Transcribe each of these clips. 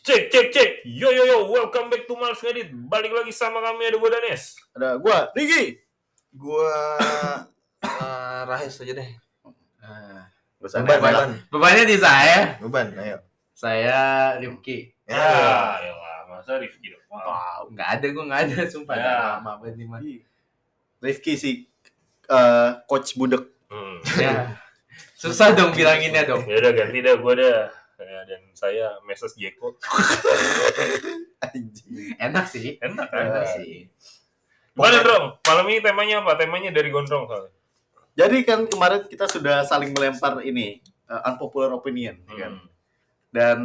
Cek, cek, cek. Yo, yo, yo. Welcome back to Mars Ngedit. Balik lagi sama kami ada gue Danes. Ada gua, Rigi. Gua uh, Rahis aja deh. Nah, Beban, beban, beban. Bebannya di saya. Beban, ayo. Saya Rifki. Ya, ya lah. Masa Rifki dong. Wow. Nggak ada, gue nggak ada. Sumpah. Ya. Ya. Lama banget nih, Mas. Rifki si eh, coach budek. Hmm. Ya. Susah dong bilanginnya dong. Ya udah ganti dah gue dah. Ya, dan saya Meses Jeko. Enak sih. Enak kan? Enak sih. Gimana Drong? Malam ini temanya apa? Temanya dari Gondrong soalnya. Jadi kan kemarin kita sudah saling melempar ini eh, unpopular opinion, ya kan? Hmm. Dan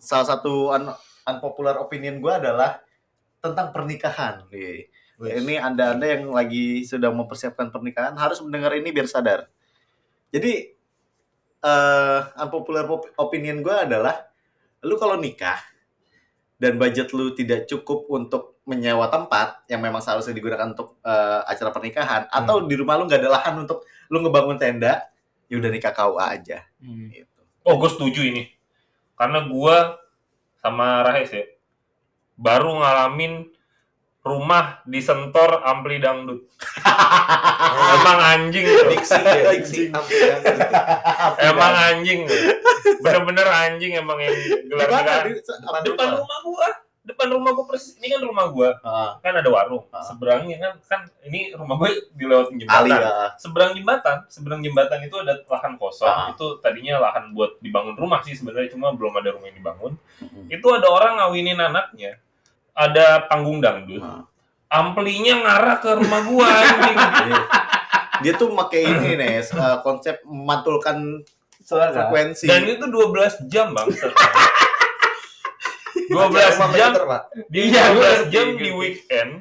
salah satu un- unpopular opinion gua adalah tentang pernikahan. Nih. Ini anda-anda yang lagi sudah mempersiapkan pernikahan harus mendengar ini biar sadar. Jadi eh unpopular op- opinion gue adalah lu kalau nikah dan budget lu tidak cukup untuk menyewa tempat yang memang seharusnya digunakan untuk eh, acara pernikahan atau di rumah lu nggak ada lahan untuk lu ngebangun tenda, ya udah nikah KUA aja. Hmm. Gitu. Oh, gue setuju ini. Karena gue sama Rahes ya, baru ngalamin rumah disentor ampli dangdut. Emang anjing. loh. Diksi ya, diksi. Emang anjing. Bener-bener anjing emang yang. Di- apa Depan rumah? gua. Depan rumah gua persis. Ini kan rumah gua. Ah, Kan ada warung. Ah. Seberangnya kan kan ini rumah gua dilewatin Ali jembatan. ya. Seberang jembatan, seberang jembatan itu ada lahan kosong. Ah. Itu tadinya lahan buat dibangun rumah sih sebenarnya cuma belum ada rumah yang dibangun. Mm-mm. Itu ada orang ngawinin anaknya. Ada panggung dangdut. Ah. Amplinya ngarah ke rumah gua anjing. Iya. Dia tuh pakai ini nih konsep memantulkan Suara. frekuensi. Dan itu 12 jam, Bang. 12 Rumah jam meter, Pak. di Iya, 12 gua jam di weekend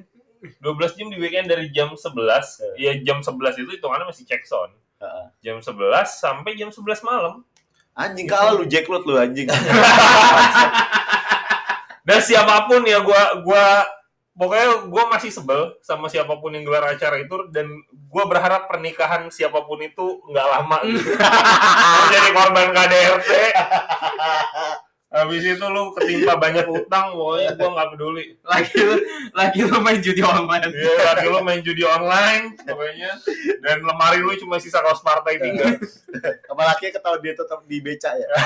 12 jam di weekend dari jam 11 ya jam 11 itu hitungannya masih check sound Heeh. jam 11 sampai jam 11 malam Anjing kalah lu jackpot lu anjing. dan siapa pun ya gua gua pokoknya gua masih sebel sama siapa pun yang gelar acara itu dan gua berharap pernikahan siapa pun itu nggak lama gitu. jadi korban KDRT habis itu lu ketimpa banyak utang pokoknya gua nggak peduli Lagi lu, lagi lu main judi online. Iya, lagi lu main judi online pokoknya. Dan lemari lu cuma sisa kaos partai tiga. Apalagi ketahuan dia tetap di beca ya.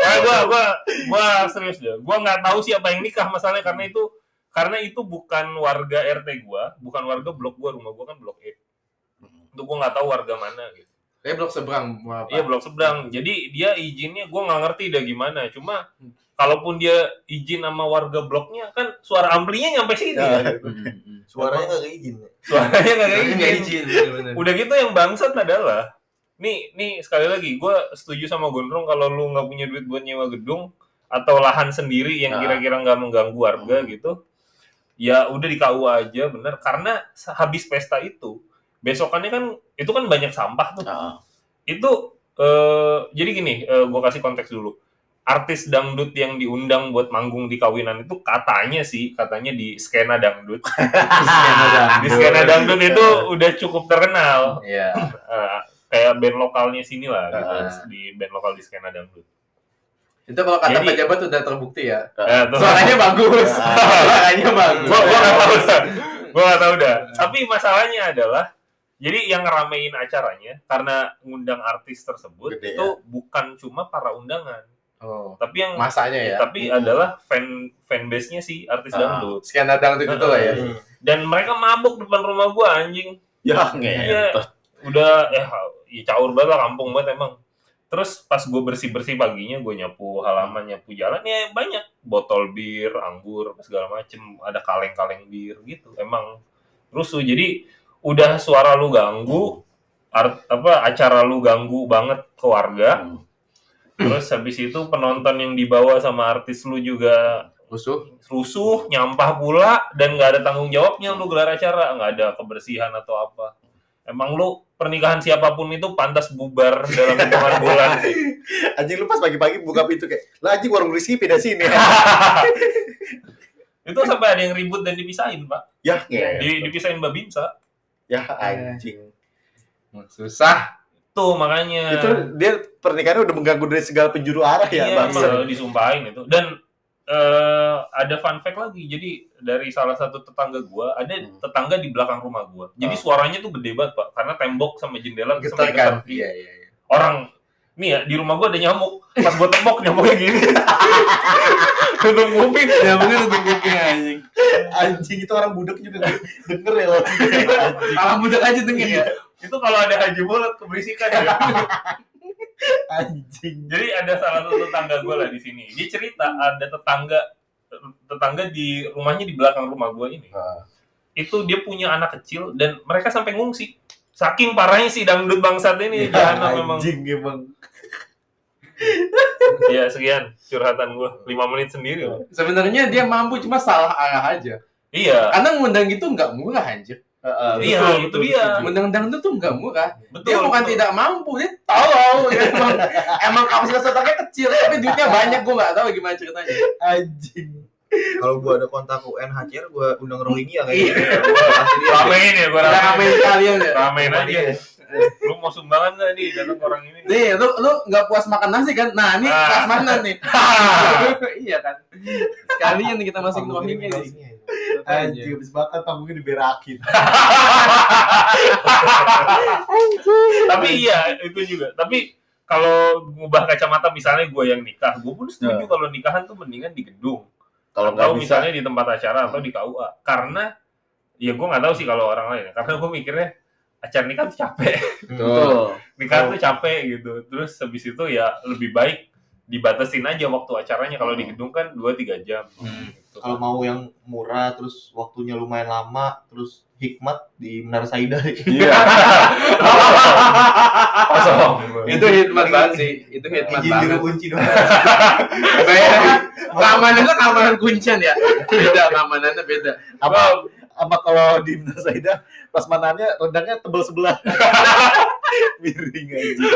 Wah, gua gua gua serius deh. Gua nggak tahu siapa yang nikah masalahnya karena itu karena itu bukan warga RT gua, bukan warga blok gua, rumah gua kan blok E. Itu gua nggak tahu warga mana gitu. Kayak blok seberang. apa? Iya, blok seberang. Jadi dia izinnya gua nggak ngerti dah gimana. Cuma kalaupun dia izin sama warga bloknya kan suara amplinya nyampe sini. Ya. ya. Hmm, hmm. Suaranya nggak izin. ya. Suaranya nggak izin. izin. Udah gitu yang bangsat adalah nih nih sekali lagi gue setuju sama Gondrong kalau lu nggak punya duit buat nyewa gedung atau lahan sendiri yang Nah. kira-kira nggak mengganggu warga Hmm. gitu ya udah di KUA aja bener karena habis pesta itu besokannya kan itu kan banyak sampah tuh Heeh. itu eh, jadi gini gue kasih konteks dulu artis dangdut yang diundang buat manggung di kawinan itu katanya sih katanya di skena dangdut di skena dangdut itu udah cukup terkenal Iya. Eh, kayak band lokalnya sini lah gitu, Ah. di band lokal di skena dangdut. Itu kalau kata Jadi- pejabat udah terbukti ya. Eh, tuh. Suaranya bagus. Suaranya bagus. gua gua nggak tahu dah. Gua nggak tahu dah. Tapi masalahnya adalah jadi yang ngeramein acaranya karena ngundang artis tersebut Gede, itu bukan cuma para undangan, Oh. tapi yang Masanya ya. tapi Hmm. adalah fan fanbase-nya si artis Ah. dangdut. Skena dangdut itu lah ya. Hmm. Dan mereka mabuk depan rumah gua anjing. Ya, Iya, ngentot. udah ya, ya caur banget lah kampung banget emang. Terus pas gue bersih bersih paginya gue nyapu halaman nyapu jalan ya banyak. Botol bir, anggur segala macem. Ada kaleng kaleng bir gitu. Emang rusuh. Jadi udah suara lu ganggu art, apa acara lu ganggu banget ke warga. Hmm. terus habis itu penonton yang dibawa sama artis lu juga Rusuh. rusuh nyampah pula dan nggak ada tanggung jawabnya lu gelar acara. Nggak ada kebersihan atau apa emang lu pernikahan siapa pun itu pantas bubar dalam hitungan bulan sih Anjing lu pas pagi-pagi buka pintu kayak, lah anjing warung Rizky pindah sini. itu sampai ada yang ribut dan dipisahin pak ya, Di, ngentot. dipisahin babinsa Ya anjing. Susah. Tuh makanya. Itu dia pernikahannya udah mengganggu dari segala penjuru arah ya, iya, Bang. emang disumpahin itu. Dan eh, ada fun fact lagi. Jadi dari salah satu tetangga gua, ada Hmm. tetangga di belakang rumah gua. Jadi Oh. suaranya tuh gede banget, Pak. Karena tembok sama jendela Getar kan? getar. Iya, iya, iya. Orang nih ya di rumah gua ada nyamuk. Pas gua tembok nyamuknya gini. Tutup kuping. Ya mungkin untuk kuping anjing. Anjing itu orang budak juga denger ya. Anjing. Alam budak aja denger ya. Itu kalau ada haji mulut keberisikan ya. Anjing. Jadi ada salah satu tetangga gue lah di sini. Dia cerita ada tetangga tetangga di rumahnya di belakang rumah gue ini. Ah. Itu dia punya anak kecil dan mereka sampai ngungsi. Saking parahnya sih dangdut bangsat ini jahanam memang. Anjing emang. Ya sekian curhatan gue. 5 menit sendiri loh. Sebenarnya dia mampu cuma salah arah aja. Iya. Karena ngundang itu nggak murah anjir. Heeh, Iya, betul, itu betul, dia. setuju. Ngundang dangdut tuh nggak murah. Betul. Dia bukan betul. tidak mampu, dia tolol. Dia emang, emang kapasitas otaknya kecil, tapi duitnya banyak. Gue nggak tahu gimana ceritanya. Anjing. Kalau gua ada kontak UNHCR, gua undang Rolingnya Iya. kayaknya. Gua dia. Ramein ya Kita ramein. ramein sekalian ya. Ramein aja. dia. Lu mau sumbangan gak nih datang orang ini? Nih, lu lu nggak puas makan nasi kan? Nah, ini Ah. prasmanan nih. iya kan. Sekalian nih kita masukin rohingya nih. Rolingnya. Anjing habis makan panggungnya diberakin. tapi iya itu juga tapi kalau ngubah kacamata misalnya gue yang nikah gue pun setuju Ya. kalau nikahan tuh mendingan di gedung Kalau atau nggak bisa misalnya di tempat acara atau di KUA karena ya gue nggak tahu sih kalau orang lain ya. karena gue mikirnya acara nikah tuh capek betul. nikah Oh. tuh capek gitu terus habis itu ya lebih baik dibatasin aja waktu acaranya kalau di Hmm. gedung kan 2-3 jam Hmm. gitu. Kalau mau yang murah, terus waktunya lumayan lama, terus hikmat di Menara Saida. Iya. Itu hikmat banget sih. Itu hikmat Izin banget. juru kunci doang. Kayak keamanannya keamanan kuncian ya. Beda keamanannya beda. Apa apa kalau di Minas Saida pas manannya rendangnya tebal sebelah. Miring anjing.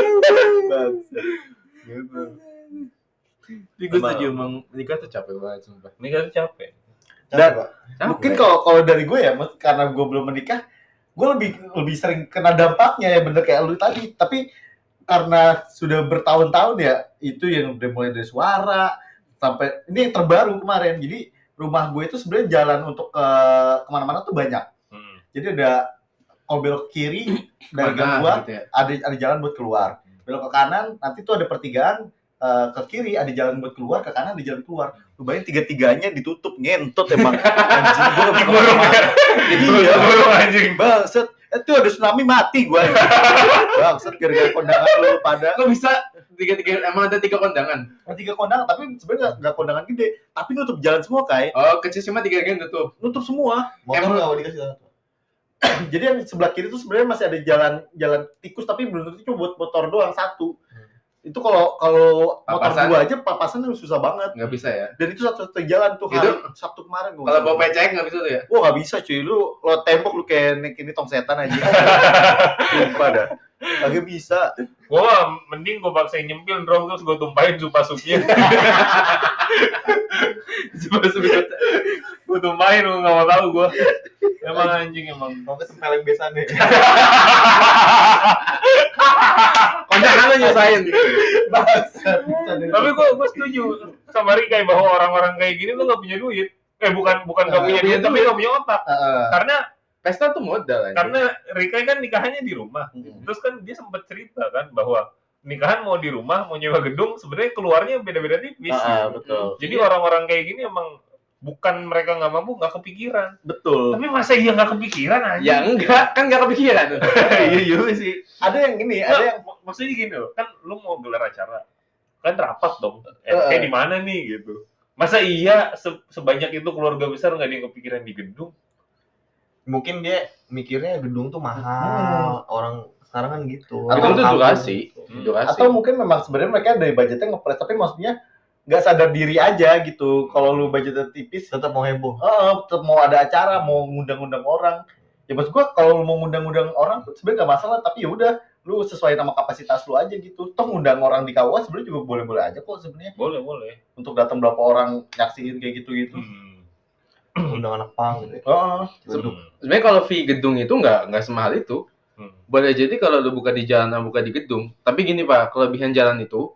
Bangsat. Gitu. Tapi gue Emang. setuju emang nikah tuh capek banget sumpah. nikah tuh capek Dan- Pak. Mungkin kalau kalau dari gue ya, karena gue belum menikah, gue lebih lebih sering kena dampaknya ya bener kayak lu tadi. Tapi karena sudah bertahun-tahun ya, itu yang udah mulai dari suara sampai ini yang terbaru kemarin. Jadi rumah gue itu sebenarnya jalan untuk ke ke mana-mana tuh banyak. Hmm. Jadi ada kalau belok ke kiri dari gua gitu ya. ada ada jalan buat keluar. Belok ke kanan nanti tuh ada pertigaan eh, ke kiri ada jalan buat keluar, ke kanan ada jalan keluar. Lu bayangin tiga-tiganya ditutup ngentot emang. Anjing Digorong ya? ke mana-mana. Iya. Digorong, anjing Bangset, itu ada tsunami mati gua. Bangset gara-gara kondangan lu pada Kok bisa tiga tiga emang ada tiga kondangan? Ada tiga kondangan tapi sebenarnya nggak- kondangan gede, tapi nutup jalan semua kayak Oh kecil cuma tiga gang tutup. nutup semua. Motor Emang- nggak mau dikasih tahu. Jadi yang sebelah kiri itu sebenarnya masih ada jalan jalan tikus tapi belum tentu cuma buat motor doang satu. Itu kalau kalau motor gua aja papasan tuh susah banget. Nggak bisa ya. Dan itu satu-satu jalan tuh Itu- hari Sabtu kemarin gua. Kalau bawa pecek nggak bisa tuh ya. Wah nggak bisa cuy, lu lo tembok lu kayak ini tong setan aja. Sumpah dah. Kagak bisa. Gua mending gua paksain nyempil dong terus gua tumpahin supa supnya. Coba sebut. gua tumpahin lu nggak mau tahu gua. Emang anjing emang. Mau ke tempeleng besan deh. Kondangan lo nyusahin. Tapi gua gua setuju sama Rikai bahwa orang-orang kayak gini tuh nggak punya duit. Eh bukan bukan Nggak punya duit tapi nggak punya otak. Karena Pesta tuh modal aja. karena Rikai kan nikahannya di rumah. Mm. Terus kan dia sempat cerita kan bahwa nikahan mau di rumah mau nyewa gedung sebenarnya keluarnya beda-beda tipis. Heeh, betul. Jadi orang-orang kayak gini emang bukan mereka nggak mampu nggak kepikiran. Betul. Tapi masa iya nggak kepikiran aja? Ya enggak, kan nggak kepikiran. iya juga sih. Ada yang ini, ada Ada yang maksudnya gini loh, kan lu mau gelar acara, kan rapat dong. Eh, kayak di mana nih gitu. Masa iya se- sebanyak itu keluarga besar nggak ada yang kepikiran di gedung? Mungkin dia mikirnya gedung tuh mahal. Orang sekarang kan gitu. Atau Itu durasi. Hmm. Durasi. atau mungkin memang sebenarnya mereka dari budgetnya ngepres tapi maksudnya nggak sadar diri aja gitu kalau lu budgetnya tipis tetap mau heboh. oh, tetap mau ada acara mau ngundang-undang orang ya maksud gua kalau lu mau ngundang-undang orang sebenarnya nggak masalah tapi ya udah lu sesuai nama kapasitas lu aja gitu toh ngundang orang di KUA sebenarnya juga boleh-boleh aja kok sebenarnya Boleh, boleh. untuk datang berapa orang nyaksiin kayak gitu-gitu Hmm. Undang anak pang gitu. ya. oh, Hmm. Sebenarnya kalau fee gedung itu nggak nggak semahal itu. Hmm. Boleh jadi kalau lu buka di jalan sama buka di gedung. Tapi gini Pak, kelebihan jalan itu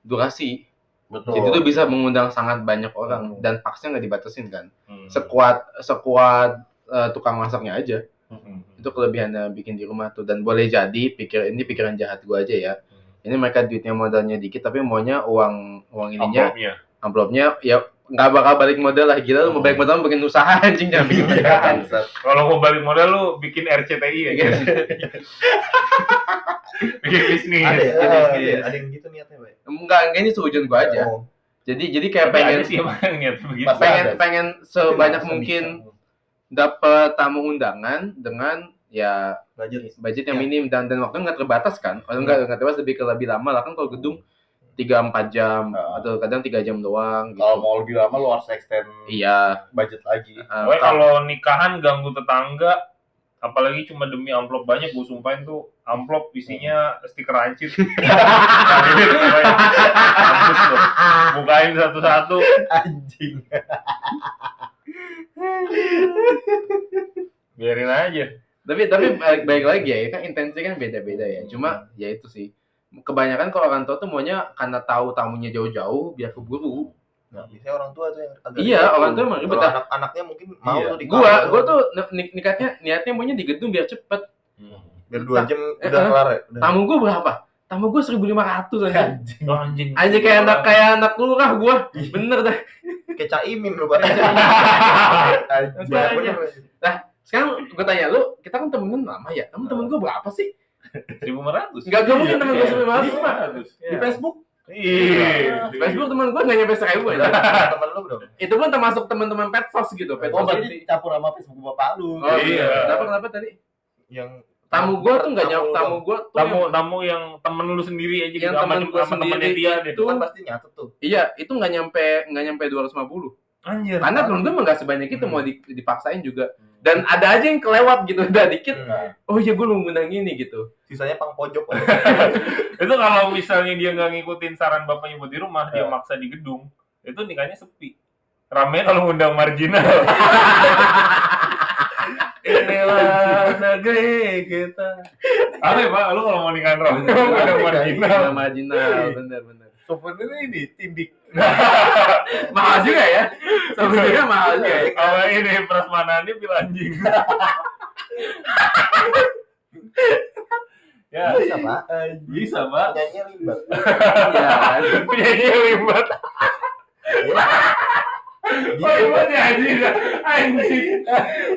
durasi. Betul. Jadi itu bisa mengundang sangat banyak orang Hmm. dan paksnya nggak dibatasin kan. Hmm. Sekuat sekuat eh, tukang masaknya aja. Hmm. Itu kelebihannya bikin di rumah tuh dan boleh jadi pikir ini pikiran jahat gua aja ya. Hmm. Ini mereka duitnya modalnya dikit tapi maunya uang uang ininya Amplopnya. amplopnya ya nggak bakal balik modal lah gila lu mau balik modal bikin usaha anjing jangan bikin pernikahan. Kalau mau balik modal lu bikin RCTI ya Iya. bikin bisnis. Ada ya? Iya, Ada, iya. ada yang gitu niatnya, Pak. Enggak, enggak ini seujun gua aja. Oh. Jadi jadi kayak Tapi pengen sih emang begitu. Pengen ada. pengen sebanyak mungkin dapat tamu undangan dengan ya Budget. budget yang Ya. minim dan dan waktu nggak terbatas kan kalau nggak nggak terbatas lebih ke lebih lama lah kan kalau gedung tiga empat jam Ah. atau kadang tiga jam doang gitu. Kalau mau lebih lama lu harus extend iya budget lagi. kan- kalau nikahan ganggu tetangga, apalagi cuma demi amplop banyak, gue sumpahin tuh amplop isinya stiker lu. Bukain satu-satu. Anjing. Biarin aja. tapi tapi baik, baik lagi ya kan intensi kan beda beda ya cuma ya itu sih kebanyakan kalau orang tua tuh maunya karena tahu tamunya jauh-jauh biar keburu Nah, biasanya orang tua tuh yang agak Iya, ribet orang tua emang ribet. Kalau anak-anaknya mungkin mau Iya. tuh di gua gua tuh nik- nikahnya niatnya maunya di gedung biar cepet biar dua jam Eh, udah eh. kelar ya. Udah. tamu gua berapa tamu gua 1500 aja Anjing. Oh, anjing. aja kayak anak kayak anak lurah gua bener dah Kayak caimin lu, Pak. Anjing. Iya, bener. sekarang gue tanya lu kita kan temenan lama ya kamu temen gue berapa sih 1500. Nggak, nggak mungkin temen gue Iya. sembilan ratus, Iya. Pak. Di Facebook Iya. Facebook temen gue nggak nyampe seribu ya Temen lu belum? itu pun termasuk teman-teman petsos gitu Oh, petsos berarti campur sama Facebook bapak lu. oh, Iya. kenapa kenapa tadi Yang tamu gue tuh nggak nyampe Tamu gue tuh Tamu yang- tamu yang temen lu sendiri aja Yang gitu, sama temen temennya sendiri dia itu kan pasti nyatet tuh. iya itu nggak nyampe nggak nyampe 250 Anjir. karena temen gue emang nggak sebanyak itu Hmm. mau di- dipaksain juga dan ada aja yang kelewat gitu udah dikit Nah, oh iya gue mau ngundang ini gitu Sisanya pang pojok. Itu kalau misalnya dia nggak ngikutin saran bapaknya buat di rumah, dia Ya. maksa di gedung, itu nikahnya sepi. Rame kalau ngundang marginal. Inilah negeri kita. Aneh pak, lu kalau mau nikahan rame, ngundang marginal. Iya, marginal bener souvenirnya ini tindik. mahal juga ya sebenarnya mahal juga ya Kalau ini prasmanani pil anjing. ya, Bisa, Pak. bisa pak. Nyanyinya libat. iya Penyanyi yang limbat. Oh, limbat nyanyi dah. Anjing.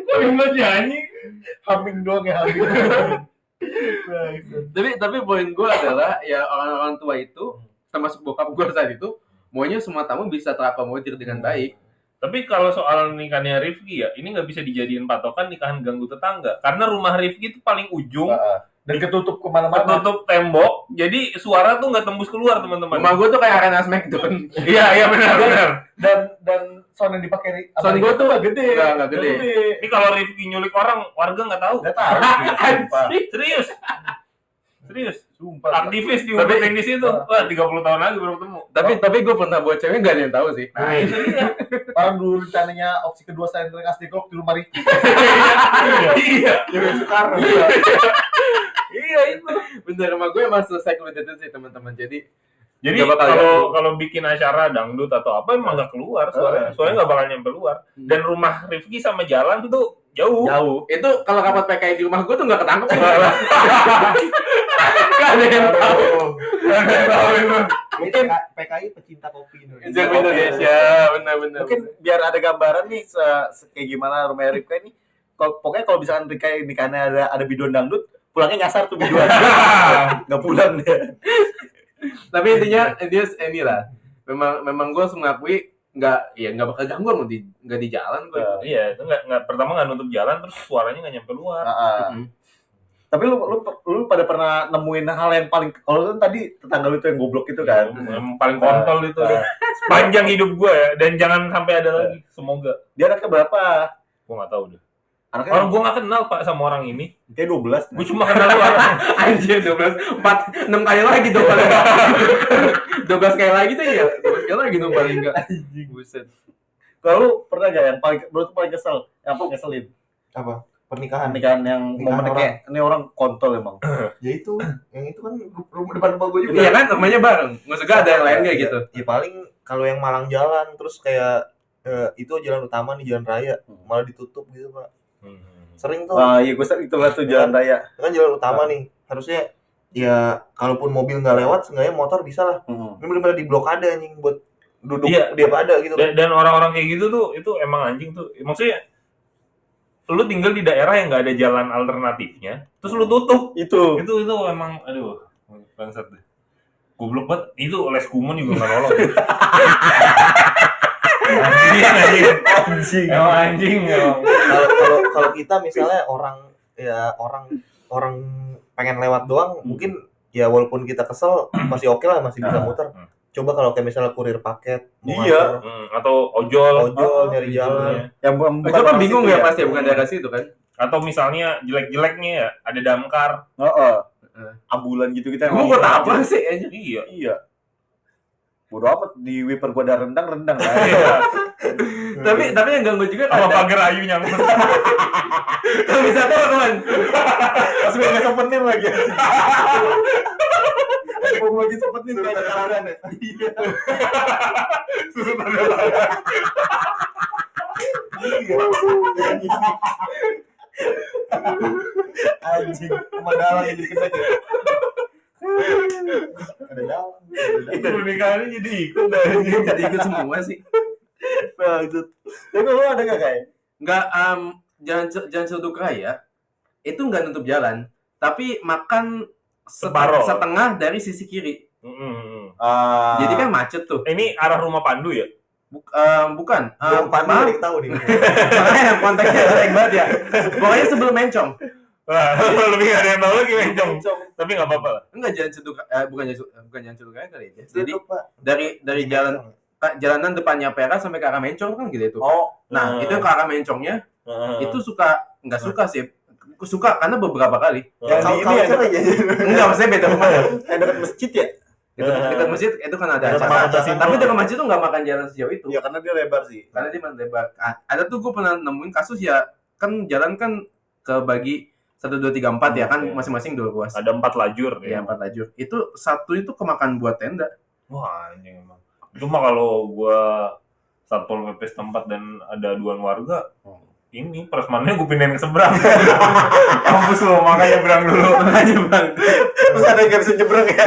Kok limbat nyanyi? Humming doang ya tapi tapi poin gue adalah ya orang-orang tua itu termasuk bokap gue saat itu maunya semua tamu bisa terakomodir dengan baik Tapi kalau soal nikahnya Rifki ya, ini nggak bisa dijadiin patokan nikahan ganggu tetangga. Karena rumah Rifki itu paling ujung, Heeh. Dan ketutup ke mana-mana. tertutup tembok, jadi suara tuh nggak tembus keluar teman-teman. rumah gue tuh kayak arena smackdown Iya, iya benar benar. Dan dan sound yang dipakai Sound gua tuh nggak gede. nggak- nggak gede. Ini kalau Rifki nyulik orang, warga nggak tahu. Nggak tahu. Serius. Serius. Sumpah. Aktivis diumpetin di situ. Wah, 30 tahun lagi baru ketemu. tapi tapi gue pernah buat cewek nggak ada yang tahu sih Nah, itu dia. Orang dulu rencananya opsi kedua saya kasih klok di rumah Riki. Iya. Jadi sekarang. Iya itu. bener rumah gue emang selesai itu sih teman-teman jadi Jadi bakal kalau kalau bikin acara dangdut atau apa emang nggak keluar suaranya. Suaranya nggak bakal nyampe luar. Dan rumah Rifki sama jalan tuh jauh. Jauh. itu kalau rapat PKI di rumah gue tuh nggak ketangkep nggak ada yang tahu Nggak ada yang tahu. Mungkin PKI pecinta kopi Indonesia. Indonesia benar-benar Mungkin biar ada gambaran nih se- se- kayak gimana rumah Rifka ini. Kalau- Pokoknya kalau misalkan Rifka nikahannya ada ada bidon dangdut, pulangnya nyasar tuh biduan. Nggak pulang dia. tapi intinya intinya inilah memang memang gue harus mengakui nggak ya nggak bakal ganggu mau di nggak di jalan gue Iya, itu nggak nggak pertama nggak nutup jalan terus suaranya nggak nyampe luar. Heeh. Mhm. Tapi lu, lu lu pada pernah nemuin hal yang paling kalau kan tadi tetangga lu itu yang goblok itu kan. Yang paling kontol itu deh. Panjang hidup gue ya dan jangan sampai ada lagi. Semoga. Dia anaknya berapa? Gue nggak tahu deh. Anaknya Orang gue nggak kenal pak sama orang ini. kayak 12. Gue cuma kenal lu orang. anjir 12 4 6 kali lagi dong paling nggak 12 kali lagi tuh ya 12 kali lagi dong paling enggak buset Kalau lu pernah gak yang paling menurut paling kesel? Yang apa ngeselin? Apa? pernikahan. pernikahan yang Pernikahan momennya ini orang kontol emang. Ya itu, yang itu kan rumah depan rumah gue juga. Iya kan namanya bareng. Maksudnya ada yang lain kayak gitu. Ya paling kalau yang Malang jalan terus kayak eh, itu jalan utama nih jalan raya malah ditutup gitu pak. Hmm. Sering tuh Ah iya gue sering itu lihat tuh jalan raya. kan jalan utama nih harusnya ya kalaupun mobil nggak lewat seenggaknya motor bisa lah. Hmm. Ini benar-benar di blokade anjing buat duduk Iya. dia pada gitu. Dan, dan orang-orang kayak gitu tuh itu emang anjing tuh. Maksudnya lu tinggal di daerah yang nggak ada jalan alternatifnya, terus lu tutup. Itu. Itu itu emang aduh bangsat deh. Goblok banget. Itu les kumun juga nggak nolong. anjing anjing. Anjing. Emang anjing emang. Kalau kalau kalau kita misalnya orang ya orang orang pengen lewat doang mungkin ya walaupun kita kesel masih oke lah masih bisa Ah. muter. Hmm. Coba kalau kayak misalnya kurir paket, Iya. Hmm, atau ojol. ojol Oh, nyari Gitu jalan. ya. Yang bukan Itu kan bingung situ ya pasti bukan daerah situ kan. Atau misalnya jelek-jeleknya ya ada damkar. Heeh. Heeh. Ambulan gitu kita buat apa sih? Iya. Iya. Bodoh amat di wiper gua ada rendang rendang kan. Iya. Tapi tapi yang ganggu juga Sama pagar ayu nyangkut. Kalau bisa tuh kawan. Pas gue nggak souvenir lagi. Mau lagi souvenir kayak ada ya. Iya. Anjing, sama dalang yang jadi kena ya. Ada dalang. Itu pernikahannya jadi ikut. Jadi ikut semua sih. Maksud. Tapi lu ada nggak kayak? Nggak um, jalan jalan Cilduk Raya itu nggak nutup jalan, tapi makan set- Separoh. setengah dari sisi kiri. Mm-mm. Ah. Jadi kan macet tuh. Ini arah rumah Pandu ya? Buk- em, bukan. Ada yang tahu nih. Makanya konteksnya jelek banget ya. Pokoknya sebelum mencong. Wah, lebih gak ada yang tahu lagi mencong. Tapi nggak apa-apa lah. Enggak jalan Cilduk eh, bukan jalan bukan jalan Raya kali ya. Jadi dari dari jalan ka- jalanan depannya Pera sampai ke arah Mencong kan gitu itu. Oh. Nah, Hmm. itu ke arah Mencongnya itu suka nggak suka sih. Suka karena beberapa kali. Yang di Kalau- ini kalau ya, ya. Enggak, maksudnya beda rumah ya. yang dekat masjid ya? Dekat, Hmm. dekat masjid itu kan ada acara. Tapi dekat masjid tuh nggak makan jalan sejauh itu. Iya karena dia lebar sih. Karena dia lebar. Ah, Ada tuh gue pernah nemuin kasus ya kan jalan kan kebagi satu dua tiga empat ya kan masing-masing dua ruas. Ada empat lajur Ya ya. empat lajur. Itu satu itu kemakan buat tenda. Wah, anjing emang. Itu mah kalau gua satpol pp setempat dan ada aduan warga, ini prasmannya gue pindahin ke seberang. Kampus lo, makanya berang dulu. Makanya bang. Terus ada yang bisa nyebrang ya?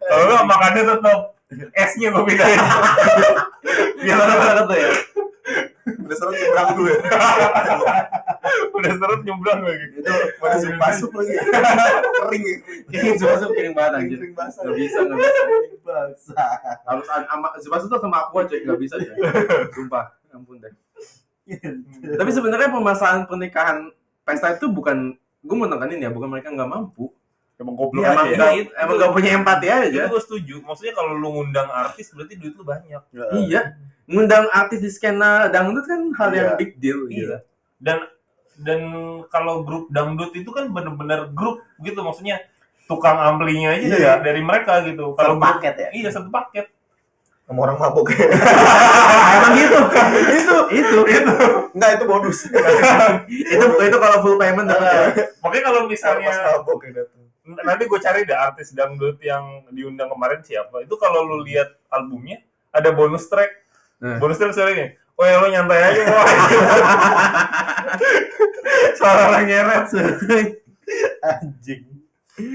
Kalau nggak makannya tetap esnya gue pindahin. Biar Banget tuh ya. Udah seret nyebrang dulu ya. udah seret nyebrang lagi. Itu mana sup basuh lagi. Kering ya. Kering Zubasu kering banget anjir. Kering basah. Gak bisa, gak bisa. Basah. Harus sama Zubasu tuh sama aku aja gak bisa ya. Sumpah, ampun deh. Tapi sebenarnya permasalahan pernikahan pesta itu bukan gue mau nekenin ya, bukan mereka nggak mampu. Emang goblok emang aja ya. nggak Itu- emang nggak punya empati aja. Itu gue setuju. Maksudnya kalau lu ngundang artis berarti duit lu banyak. Iya, ngundang artis di skena dangdut kan hal yang Iya. big deal gitu. Iya. Dan dan kalau grup dangdut itu kan bener-bener grup gitu maksudnya tukang amplinya aja dari, Iya. dari mereka gitu. Satu Kalau grup- paket ya? Iya satu paket. Sama orang mabuk. emang gitu. itu, itu, itu, Enggak itu bonus. itu, itu kalau full payment dapat ya. Makanya kalau Pas misalnya mabuk ya nanti gue cari deh artis dangdut yang diundang kemarin siapa. Itu kalau lu lihat albumnya ada bonus track. Nah. Bonus track suaranya. Oh ya lo nyantai aja wah. suara orang nyeret Anjing.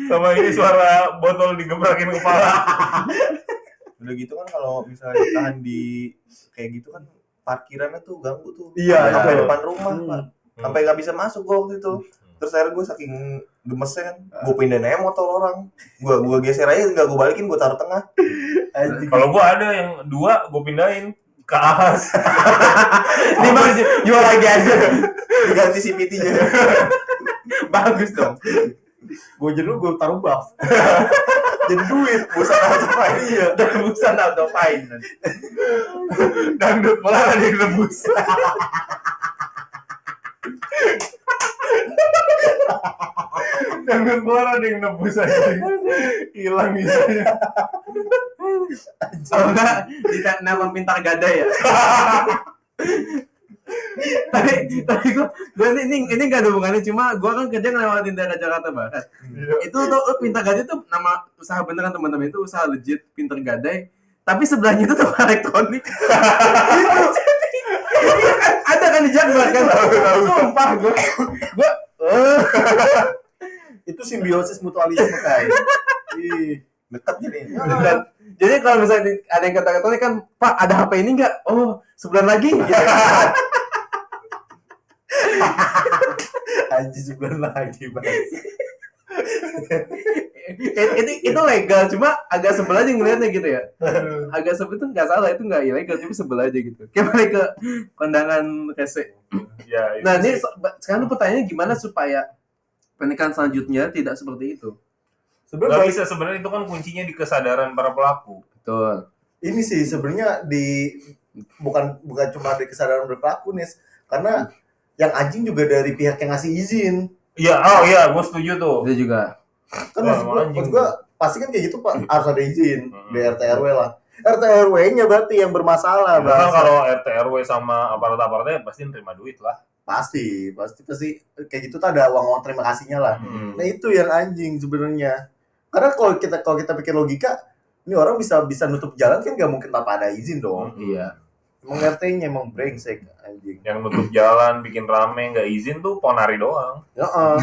sama ini suara botol digebrakin kepala. Udah gitu kan kalau misalnya ditahan di kayak gitu kan parkirannya tuh ganggu tuh. Iya, Sampai iya. depan rumah, Hmm. Pak. Sampai nggak bisa masuk gua waktu itu. Terus akhirnya gue saking gemesnya kan, gue pindahin aja motor orang. Gue gua geser aja, nggak gue balikin, gue taruh tengah. Kalau gua ada yang dua gue pindahin ke ahas. Ini bang jual lagi aja. Diganti CVT-nya. Bagus dong. Gue lu gue taruh buff. Jadi duit, busan aja Pak. Iya. Dan busan auto fine. Dangdut malah ada yang rebus. Dangdut malah ada yang nebus aja. Hilang bisanya. Kalau enggak, nelpon pintar gada ya. tapi tapi gue gue ini ini nggak ada hubungannya. Cuma gue kan kerja ngelewatin daerah Jakarta Barat itu tuh oh, Pintar Gadai tuh nama usaha beneran teman-teman. Itu usaha legit Pintar Gadai. Tapi sebelahnya itu toko elektronik. Iya kan, ada kan di Jakbar kan? Sumpah gue gue Itu simbiosis mutualisme kayak. Ih, dekat jadi. Dan, jadi kalau misalnya ada yang kata-kata kan Pak ada HP ini nggak? Oh sebulan lagi. Gitu. Anjir sebulan lagi, Bang. It- itu itu legal cuma agak sebel aja ngeliatnya gitu ya. Agak sebel itu nggak salah itu nggak ilegal tapi sebel aja gitu. Kayak balik ke kondangan rese Ya, itu nah ini sekarang pertanyaannya gimana supaya pernikahan selanjutnya tidak seperti itu Nggak Sebenarnya bisa sebenarnya itu kan kuncinya di kesadaran para pelaku. betul ini sih sebenarnya di bukan bukan cuma di kesadaran berpelaku nih, karena yang anjing juga dari pihak yang ngasih izin. Iya, oh iya, gue setuju tuh. itu juga Kan maksud gua, anjing. maksud gua pasti kan kayak gitu Pak, harus ada izin Hmm. RT RW lah. RT RW-nya berarti yang bermasalah, Karena bahasa. kalau RT RW sama aparat-aparatnya pasti nerima duit lah. Pasti, pasti pasti kayak gitu tuh ada uang-uang terima kasihnya lah. Hmm. Nah itu yang anjing sebenarnya. Karena kalau kita kalau kita pikir logika, ini orang bisa bisa nutup jalan kan nggak mungkin tanpa ada izin dong. iya Emang RT-nya emang brengsek anjing. Yang nutup jalan, bikin rame, nggak izin tuh ponari doang. Heeh.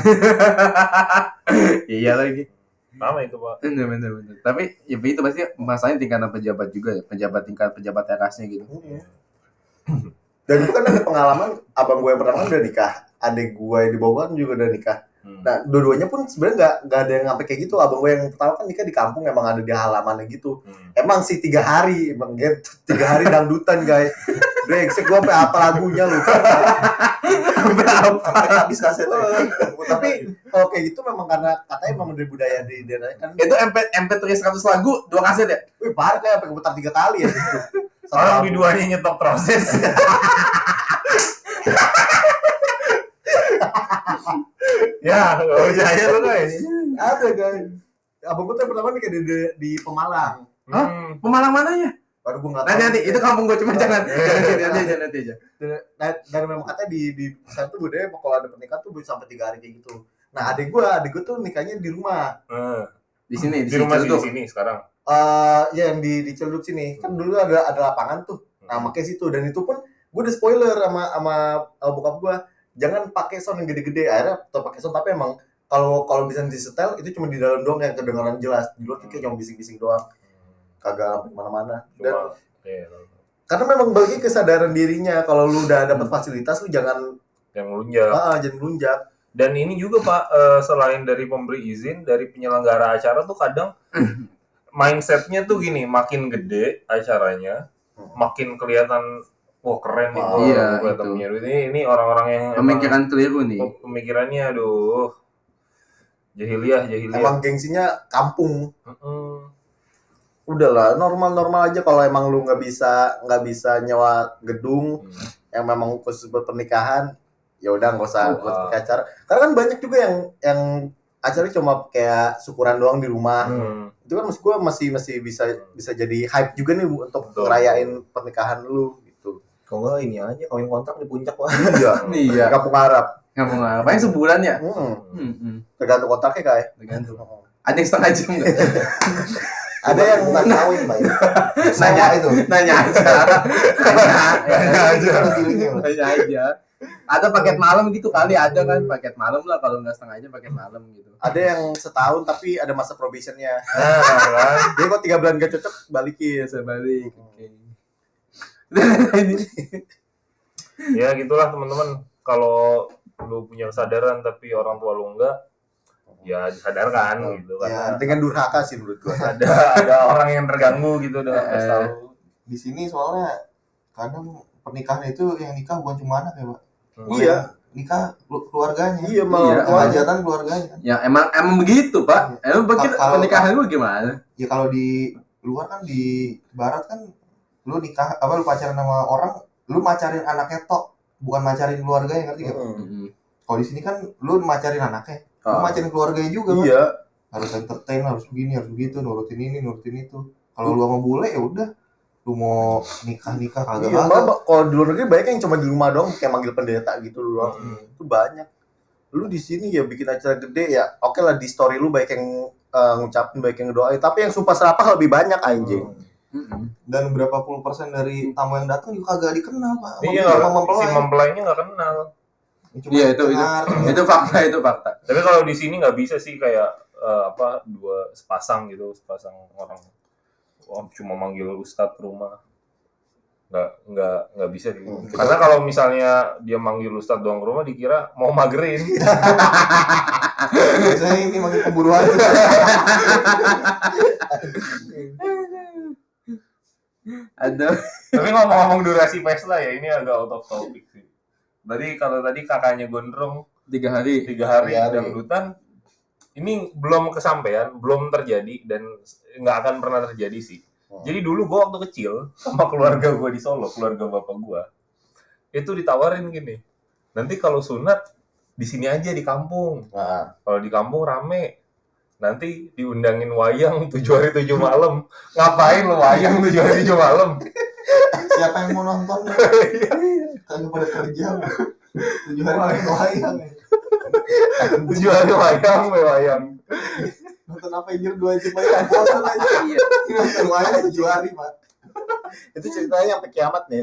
iya lagi Sama itu, Pak. bener bener bener tapi ya itu pasti masalahnya tingkatan pejabat juga ya pejabat tingkat pejabat atasnya gitu Dan itu kan ada pengalaman abang gue yang pertama udah nikah, adik gue yang di bawah kan juga udah nikah. Hmm. Nah, dua-duanya pun sebenarnya nggak nggak ada yang sampai kayak gitu. Abang gue yang pertama kan nikah di kampung emang ada di halamannya gitu. Hmm. Emang sih tiga hari, emang gitu. tiga hari dangdutan guys. Brengsek gue sampai apa lagunya lu. Sampai apa? Habis kasetnya. Tapi kalau kayak gitu memang karena katanya memang dari budaya di daerah kan. itu MP MP3 100 lagu dua kaset ya Wih parah kayak sampai putar tiga kali ya. gitu. Orang di duanya nyetok proses. ya, nggak percaya lu guys. Ada guys. Abang gue tuh pertama nikah di, di, di Pemalang. Hmm. Pemalang mananya Baru gue nggak nanti tahu. nanti itu kampung gue cuma jangan jangan nanti aja nanti aja dan, dan memang katanya di di sana tuh budaya kalau ada pernikahan tuh bisa sampai tiga hari kayak gitu. Nah adik gue, adik gue tuh nikahnya di rumah. Eh, di sini di rumah sih di sini sekarang. eh ya yang di di Ciledug sini kan dulu ada ada lapangan tuh. Nah makanya situ dan itu pun gue udah spoiler sama sama uh, bokap gue jangan pakai sound yang gede-gede akhirnya tetap pakai sound tapi emang kalau kalau bisa disetel itu cuma di dalam doang yang kedengaran jelas. Di luar tuh kayak cuma bising-bising doang. Kagak sampai mana-mana. Dan iya, karena memang bagi kesadaran dirinya kalau lu udah dapat fasilitas lu jangan yang lunjak. ah, jangan lunjak Dan ini juga Pak, eh, selain dari pemberi izin, dari penyelenggara acara tuh kadang mindsetnya tuh gini, makin gede acaranya, Hmm. makin kelihatan wah keren nih, gua- iya, gua itu. Ini, ini orang-orang yang emang- pemikiran keliru nih oh, pemikirannya aduh jahiliyah jahiliyah. emang gengsinya kampung Mm-mm. udahlah normal-normal aja kalau emang lu nggak bisa nggak bisa nyewa gedung Hmm. yang memang khusus buat pernikahan ya udah nggak usah Oh, buat ah. pakai acara karena kan banyak juga yang yang acaranya cuma kayak syukuran doang di rumah Hmm. itu kan maksud gua masih masih bisa bisa jadi hype juga nih Bu, untuk Betul. ngerayain pernikahan lu gitu Kalau nggak ini aja kawin kontrak di puncak wah. iya. Iya. Kampung Arab. Kamu ngapain sebulan ya? Hmm. hmm, hmm. tergantung kotaknya kayak tergantung. Ada yang setengah jam nggak? Ada yang nggak kawin mbak nanya. itu. Nanya aja. Nanya aja. nanya aja. Ada paket malam gitu kali ada kan paket malam lah kalau nggak setengah jam paket malam gitu. Ada yang setahun tapi ada masa probationnya. Nah, kan. jadi kok tiga bulan gak cocok balikin. Bisa balik oke ya gitulah teman-teman kalau lu punya kesadaran tapi orang tua lu enggak ya disadarkan gitu ya karena dengan durhaka sih menurut gua ada ada orang yang terganggu gitu dengan Eh, tahu Di sini soalnya kadang pernikahan itu yang nikah bukan cuma anak ya, Pak. Hmm. iya Nikah kelu- keluarganya. iya Iya. malah Kewajiban keluarganya. ya emang emang begitu pak emang begitu pernikahan lu gimana Ya kalau di luar kan di barat kan lu nikah apa lu pacaran sama orang, lu macarin anaknya tok, bukan macarin keluarganya ngerti gak? Mm. Kalau di sini kan lu macarin anaknya, lu Oh. macarin keluarganya juga kan. iya Harus entertain, harus begini, harus begitu, nurutin ini, nurutin itu. Kalau lu sama bule ya udah, lu lu mau nikah nikah kagak Iya, kagak kalau di luar negeri banyak yang cuma di rumah doang kayak manggil pendeta gitu doang. Hmm. Itu banyak. Lu di sini ya bikin acara gede ya. Oke lah di story lu baik yang eh, ngucapin baik yang doain, tapi yang sumpah serapah lebih banyak anjing. Dan berapa puluh persen dari tamu yang datang juga kagak dikenal pak Iya, sama si mempelai. mempelainya nggak kenal. Cuma Iya, itu- itu. Itu fakta, itu fakta. Tapi kalau di sini nggak bisa sih kayak eh, apa dua sepasang gitu, sepasang orang Wah, cuma manggil ustadz ke rumah. Nggak nggak nggak bisa gitu. Hmm. Karena kalau misalnya dia manggil ustadz doang ke rumah dikira mau magerin. biasanya ini makin pemburu Ada. Tapi ngomong-ngomong durasi pesta ya ini agak out of topic sih. Tadi kalau tadi kakaknya gondrong Tiga hari. tiga hari Tiga hari. dangdutan ini belum kesampaian, belum terjadi dan nggak akan pernah terjadi sih. Jadi dulu gue waktu kecil sama keluarga gue di Solo, keluarga bapak gue, itu ditawarin gini, nanti kalau sunat di sini aja di kampung. Nah, Kalau di kampung rame, nanti diundangin wayang tujuh hari tujuh malam. Ngapain lo wayang tujuh hari tujuh malam? siapa yang mau nonton kagak pada kerja tujuh hari main wayang Tujuh hari wayang, wayang. nonton apa anjir dua jam aja bosan aja Iya. nonton wayang tujuh hari pak itu ceritanya sampai kiamat nih.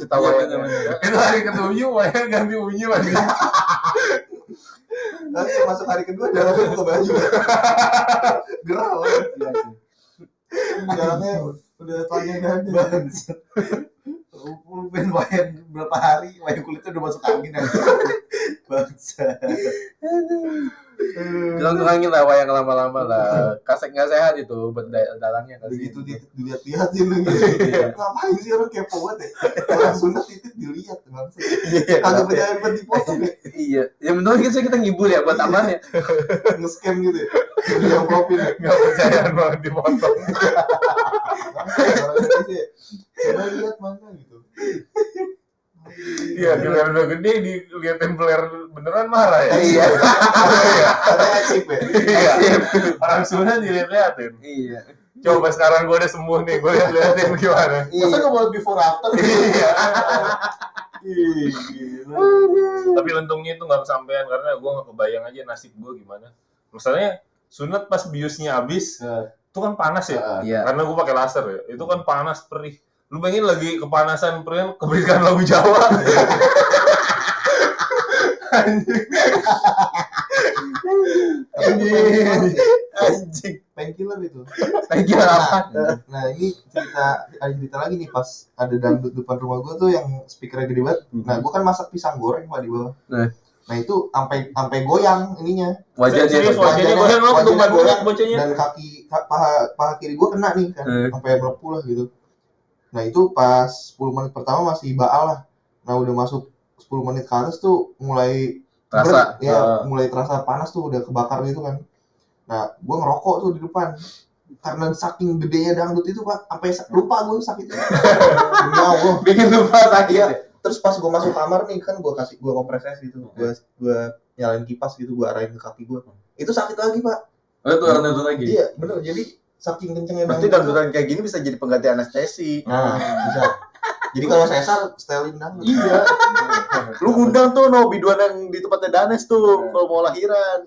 Cerita Iya, wayang. Itu hari ketujuh wayang ganti unyu lagi. nanti masuk hari kedua jalannya buka baju gerah banget jalannya udah panjang dan Lu main wayang berapa hari, wayang kulitnya udah masuk angin aja. Bangsa. Kurang-kurangin lah wayang lama-lama lah. Kasek nggak sehat itu buat da- dalangnya begitu di- dilihat-lihatin lu gitu ngapain sih orang kepo banget ya orang sunat titik dilihat bang kagak percaya buat dipotong ya Iya. Ya menurut kita kita ngibul ya buat aman ya. nge-scam gitu ya yang profil Nggak percayaan banget dipotong. ya. coba lihat mana gitu Iya, giliran udah gede diliatin peler beneran marah ya. Iya. Iya. eksip ya Iya. Orang sunat dilihat-liatin. Iya. Coba sekarang gue udah sembuh nih, gue lihat-liatin gimana. Masa nggak boleh before after? Iya. Tapi untungnya itu nggak kesampaian karena gue nggak kebayang aja nasib gue gimana. Misalnya sunat pas biusnya habis, itu kan panas ya. Iya. Karena gue pakai laser ya. Itu kan panas perih. Lu bayangin lagi kepanasan perih, keberikan lagu Jawa. Anjing. Anjing. Anjing. painkiller itu Lagi apa? nah ini cerita ada cerita lagi nih pas ada dangdut depan rumah gua tuh yang speakernya gede banget nah gua kan masak pisang goreng pak di bawah Nah. nah itu sampai sampai goyang ininya Wajahnya Serius, wajah. wajahnya goyang ketumpan goyang, bocahnya. dan kaki ka- paha paha kiri gua kena nih kan Eh. sampai melepuh lah gitu nah itu pas 10 menit pertama masih baal lah nah udah masuk 10 menit ke atas tuh mulai Rasa. berat, ya eh, mulai terasa panas tuh udah kebakar gitu kan nah gua ngerokok tuh di depan karena saking gedenya dangdut itu pak sampai sa- lupa gue sakitnya demi Allah bikin lupa sakit. Iya. ya. terus pas gue masuk kamar nih kan gue kasih gue kompres es gitu gue gue nyalain kipas gitu gue arahin ke kaki gue itu sakit lagi pak Oh, itu itu lagi. iya bener jadi saking kencengnya Berarti dangdut dangdutan kayak gini bisa jadi pengganti anestesi. nah bisa jadi kalau sesar setelin dangdut Iya. Lu ngundang tuh no biduan yang di tempatnya Danes tuh kalau mau lahiran.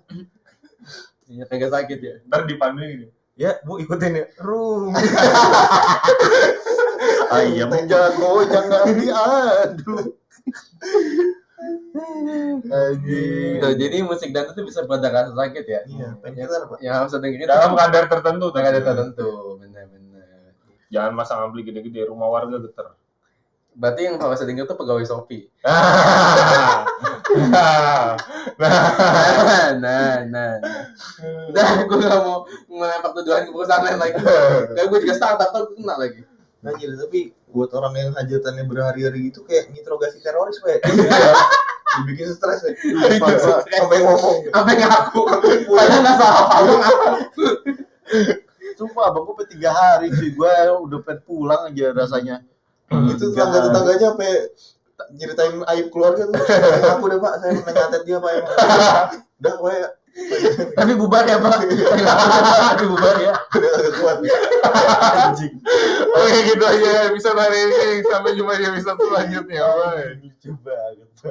Iya, kagak sakit ya. Ntar dipandu gini. Ya, Bu ikutin ya. Rum. Ayam jago jangan diadu. Anjing. Tuh, jadi musik dangdut itu bisa pada rasa sakit ya. iya painkiller pak Yang harus dengerin Dalam kadar tertentu. Udah ada tertentu, benar-benar. Jangan masang ampli gede-gede, rumah warga geter. Berarti yang harus denger tuh pegawai Shopee. nah, nah, Nah, nah, nah. Udah, gue gak mau melempar tuduhan ke perusahaan lain lagi. Kayak gue juga startup tuh kena lagi. Anjir, tapi buat orang yang hajatannya berhari-hari gitu kayak nginterogasi teroris, Pak. Dibikin stres, ya. Sampai ngomong. Sampai ngaku, padahal nggak salah apa-apa. Sumpah abang gue tiga hari cuy gue udah pengen pulang aja rasanya. Itu tetangga-tetangganya sampai nyeritain aib keluarga tuh. Aku deh, Pak, saya menyatet dia, Pak. Emang. Udah, gue Tapi bubar ya Pak. Tapi bubar ya. Oke gitu aja episode hari ini. Sampai jumpa di episode selanjutnya. Banget.